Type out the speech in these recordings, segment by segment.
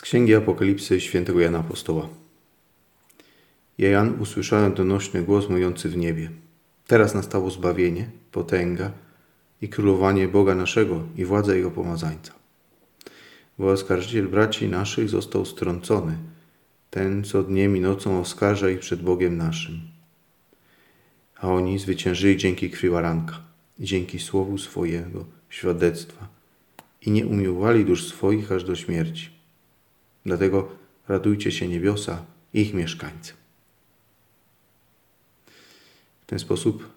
Z Księgi Apokalipsy świętego Jana Apostoła. Ja Jan usłyszałem donośny głos mówiący w niebie. Teraz nastało zbawienie, potęga i królowanie Boga naszego i władza Jego pomazańca. Bo oskarżyciel braci naszych został strącony, ten, co dniem i nocą oskarża ich przed Bogiem naszym. A oni zwyciężyli dzięki krwi baranka i dzięki słowu swojego świadectwa i nie umiłowali dusz swoich aż do śmierci. Dlatego radujcie się niebiosa i ich mieszkańcy. W ten sposób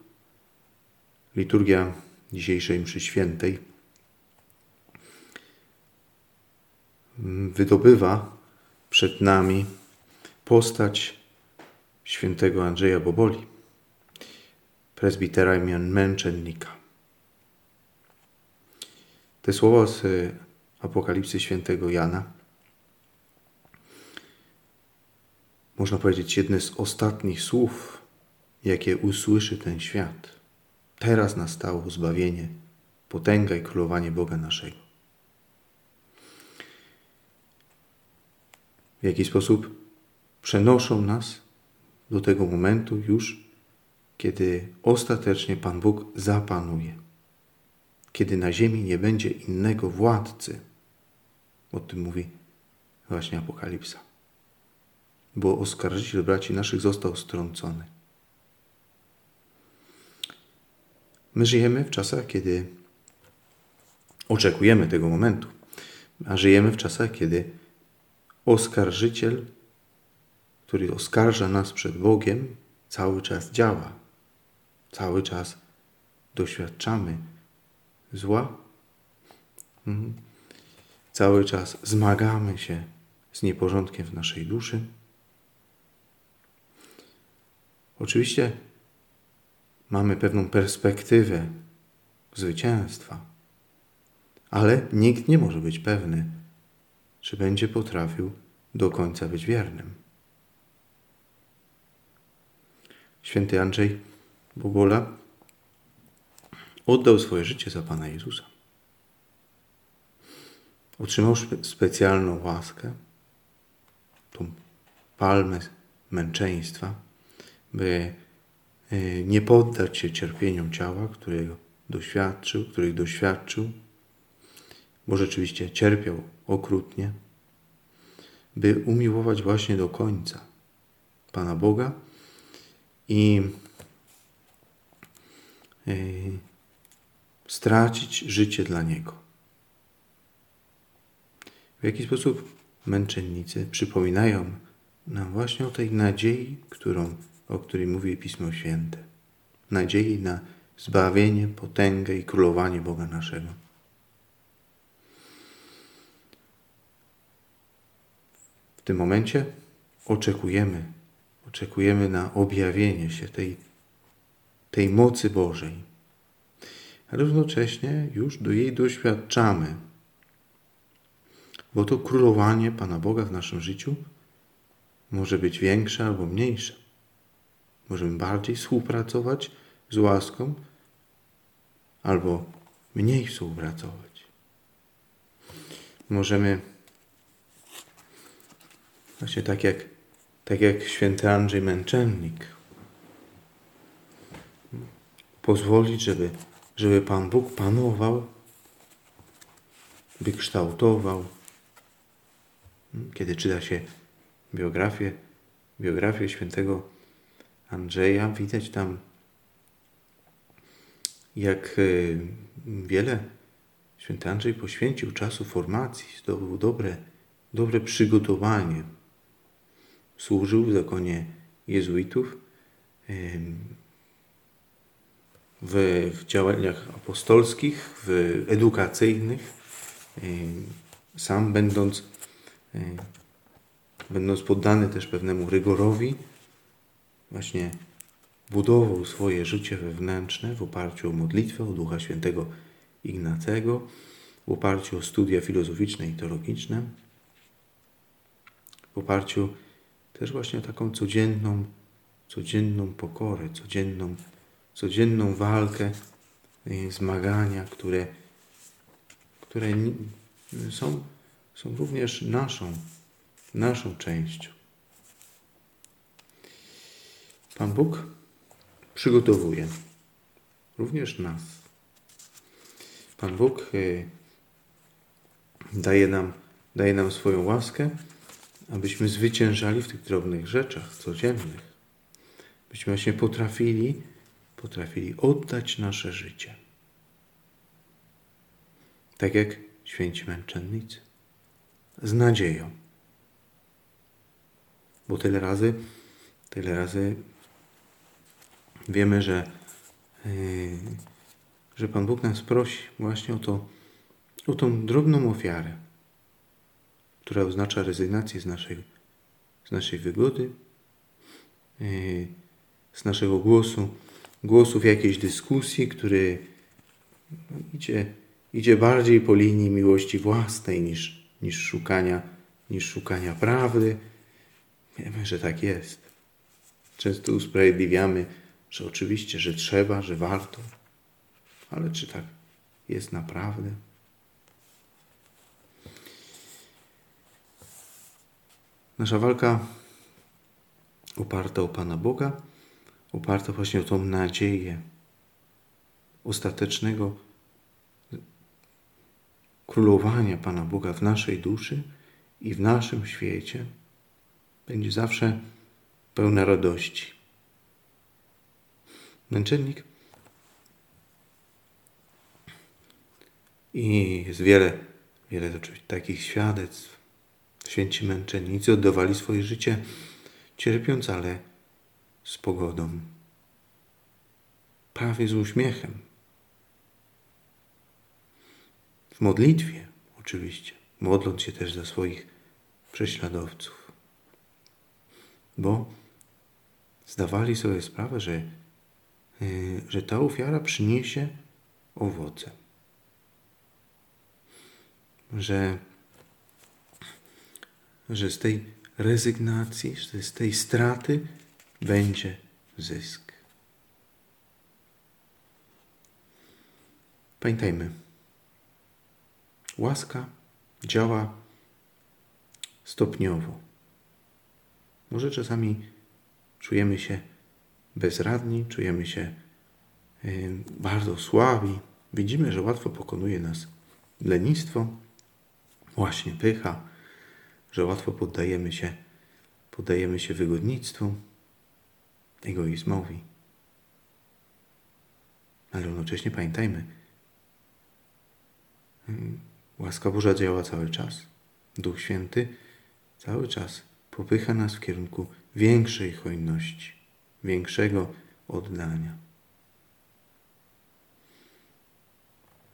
liturgia dzisiejszej mszy świętej wydobywa przed nami postać świętego Andrzeja Boboli, prezbitera imion męczennika. Te słowa z Apokalipsy świętego Jana można powiedzieć, jedne z ostatnich słów, jakie usłyszy ten świat. Teraz nastało zbawienie, potęga i królowanie Boga naszego. W jaki sposób przenoszą nas do tego momentu już, kiedy ostatecznie Pan Bóg zapanuje. Kiedy na ziemi nie będzie innego władcy. O tym mówi właśnie Apokalipsa bo oskarżyciel braci naszych został strącony. My żyjemy w czasach, kiedy oczekujemy tego momentu, a żyjemy w czasach, kiedy oskarżyciel, który oskarża nas przed Bogiem, cały czas działa. Cały czas doświadczamy zła. Mhm. Cały czas zmagamy się z nieporządkiem w naszej duszy. Oczywiście mamy pewną perspektywę zwycięstwa, ale nikt nie może być pewny, czy będzie potrafił do końca być wiernym. Święty Andrzej Bobola oddał swoje życie za Pana Jezusa. Otrzymał specjalną łaskę, tą palmę męczeństwa, by e, nie poddać się cierpieniom ciała, którego doświadczył, których doświadczył, bo rzeczywiście cierpiał okrutnie, by umiłować właśnie do końca Pana Boga i e, stracić życie dla Niego. W jaki sposób męczennicy przypominają nam właśnie o tej nadziei, którą o której mówi Pismo Święte. Nadziei na zbawienie, potęgę i królowanie Boga naszego. W tym momencie oczekujemy, oczekujemy na objawienie się tej, tej mocy Bożej. A równocześnie już do jej doświadczamy, bo to królowanie Pana Boga w naszym życiu może być większe albo mniejsze. Możemy bardziej współpracować z łaską albo mniej współpracować. Możemy właśnie tak jak, tak jak święty Andrzej Męczennik pozwolić, żeby, żeby Pan Bóg panował, by kształtował. Kiedy czyta się biografię, biografię świętego Andrzeja, widać tam, jak e, wiele święty Andrzej poświęcił czasu formacji, zdobył dobre, dobre przygotowanie. Służył w zakonie jezuitów, w, w działaniach apostolskich, w edukacyjnych, sam będąc, będąc poddany też pewnemu rygorowi, właśnie budował swoje życie wewnętrzne w oparciu o modlitwę, o Ducha Świętego Ignacego, w oparciu o studia filozoficzne i teologiczne, w oparciu też właśnie o taką codzienną, codzienną pokorę, codzienną, codzienną walkę, zmagania, które, które są są również naszą, naszą częścią. Pan Bóg przygotowuje również nas. Pan Bóg y, daje nam, daje nam swoją łaskę, abyśmy zwyciężali w tych drobnych rzeczach codziennych. Byśmy właśnie potrafili, potrafili oddać nasze życie. Tak jak święci męczennicy. Z nadzieją. Bo tyle razy, tyle razy wiemy, że, yy, że Pan Bóg nas prosi właśnie o, to, o tą drobną ofiarę, która oznacza rezygnację z naszej, z naszej wygody, yy, z naszego głosu, głosu w jakiejś dyskusji, który no, idzie, idzie bardziej po linii miłości własnej niż, niż, szukania, niż szukania prawdy. Wiemy, że tak jest. Często usprawiedliwiamy że oczywiście, że trzeba, że warto, ale czy tak jest naprawdę? Nasza walka oparta o Pana Boga, oparta właśnie o tą nadzieję ostatecznego królowania Pana Boga w naszej duszy i w naszym świecie, będzie zawsze pełna radości męczennik. I jest wiele, wiele takich świadectw. Święci męczennicy oddawali swoje życie cierpiąc, ale z pogodą. Prawie z uśmiechem. W modlitwie oczywiście, modląc się też za swoich prześladowców. Bo zdawali sobie sprawę, że że ta ofiara przyniesie owoce. Że, że z tej rezygnacji, że z tej straty będzie zysk. Pamiętajmy, łaska działa stopniowo. Może czasami czujemy się bezradni, czujemy się y, bardzo słabi. Widzimy, że łatwo pokonuje nas lenistwo, właśnie pycha, że łatwo poddajemy się, poddajemy się wygodnictwu, egoizmowi. Ale równocześnie pamiętajmy, y, łaska Boża działa cały czas. Duch Święty cały czas popycha nas w kierunku większej hojności większego oddania.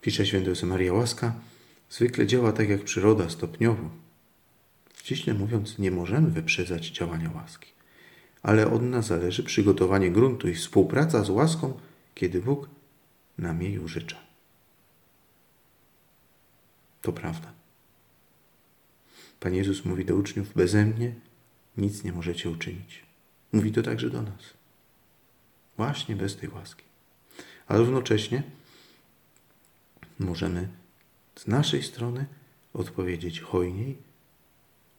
Pisze święty Maria Łaska, zwykle działa tak jak przyroda, stopniowo. Ściśle mówiąc, nie możemy wyprzedzać działania łaski, ale od nas zależy przygotowanie gruntu i współpraca z łaską, kiedy Bóg nam jej użycza. To prawda. Pan Jezus mówi do uczniów, beze mnie nic nie możecie uczynić. Mówi to także do nas. Właśnie bez tej łaski. Ale równocześnie możemy z naszej strony odpowiedzieć hojniej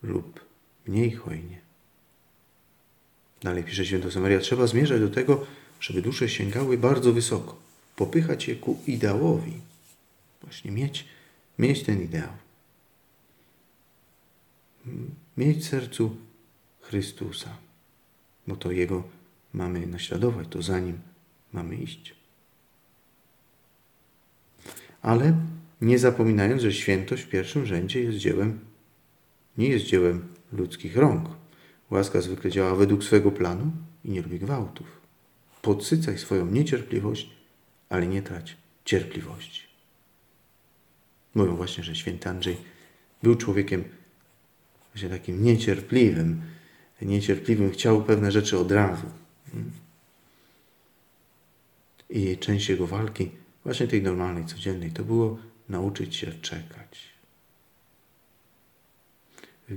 lub mniej hojnie. Dalej pisze święto Maria, trzeba zmierzać do tego, żeby dusze sięgały bardzo wysoko, popychać je ku ideałowi. Właśnie mieć, mieć ten ideał. Mieć w sercu Chrystusa, bo to Jego mamy naśladować, to za nim mamy iść. Ale nie zapominając, że świętość w pierwszym rzędzie jest dziełem, nie jest dziełem ludzkich rąk. Łaska zwykle działa według swego planu i nie lubi gwałtów. Podsycaj swoją niecierpliwość, ale nie trać cierpliwości. Mówią właśnie, że święty Andrzej był człowiekiem właśnie takim niecierpliwym, niecierpliwym, chciał pewne rzeczy od razu. I część jego walki, właśnie tej normalnej, codziennej, to było nauczyć się czekać.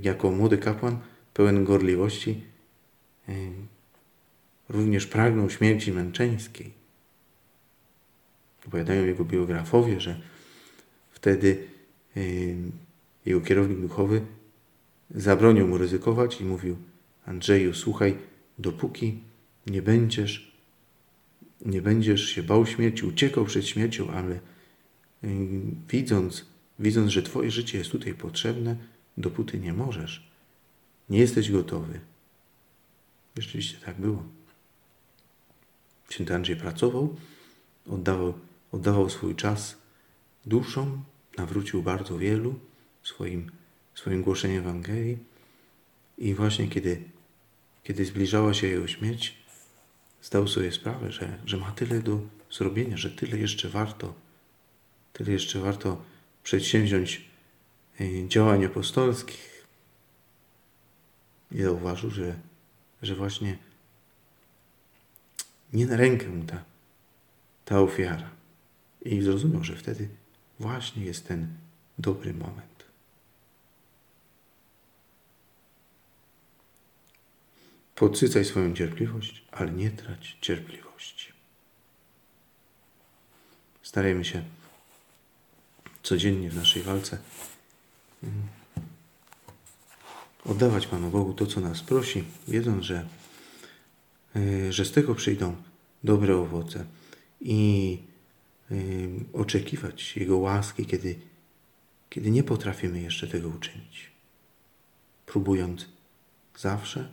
Jako młody kapłan, pełen gorliwości, również pragnął śmierci męczeńskiej. Opowiadają jego biografowie, że wtedy jego kierownik duchowy zabronił mu ryzykować i mówił: Andrzeju, słuchaj, dopóki nie będziesz, nie będziesz się bał śmierci, uciekał przed śmiercią, ale y, widząc, widząc, że Twoje życie jest tutaj potrzebne, dopóty nie możesz. Nie jesteś gotowy. Rzeczywiście tak było. Święty Andrzej pracował, oddawał, oddawał swój czas duszom, nawrócił bardzo wielu swoim, swoim głoszeniem Ewangelii i właśnie kiedy, kiedy zbliżała się jego śmierć, zdał sobie sprawę, że, że ma tyle do zrobienia, że tyle jeszcze warto, tyle jeszcze warto przedsięwziąć e, działań apostolskich. I zauważył, że, że właśnie nie na rękę mu ta, ta ofiara. I zrozumiał, że wtedy właśnie jest ten dobry moment. Podsycaj swoją cierpliwość, ale nie trać cierpliwości. Starajmy się codziennie w naszej walce mm, oddawać Panu Bogu to, co nas prosi, wiedząc, że, y, że z tego przyjdą dobre owoce i y, oczekiwać Jego łaski, kiedy, kiedy nie potrafimy jeszcze tego uczynić. Próbując zawsze,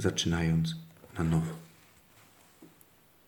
zaczynając na nowo.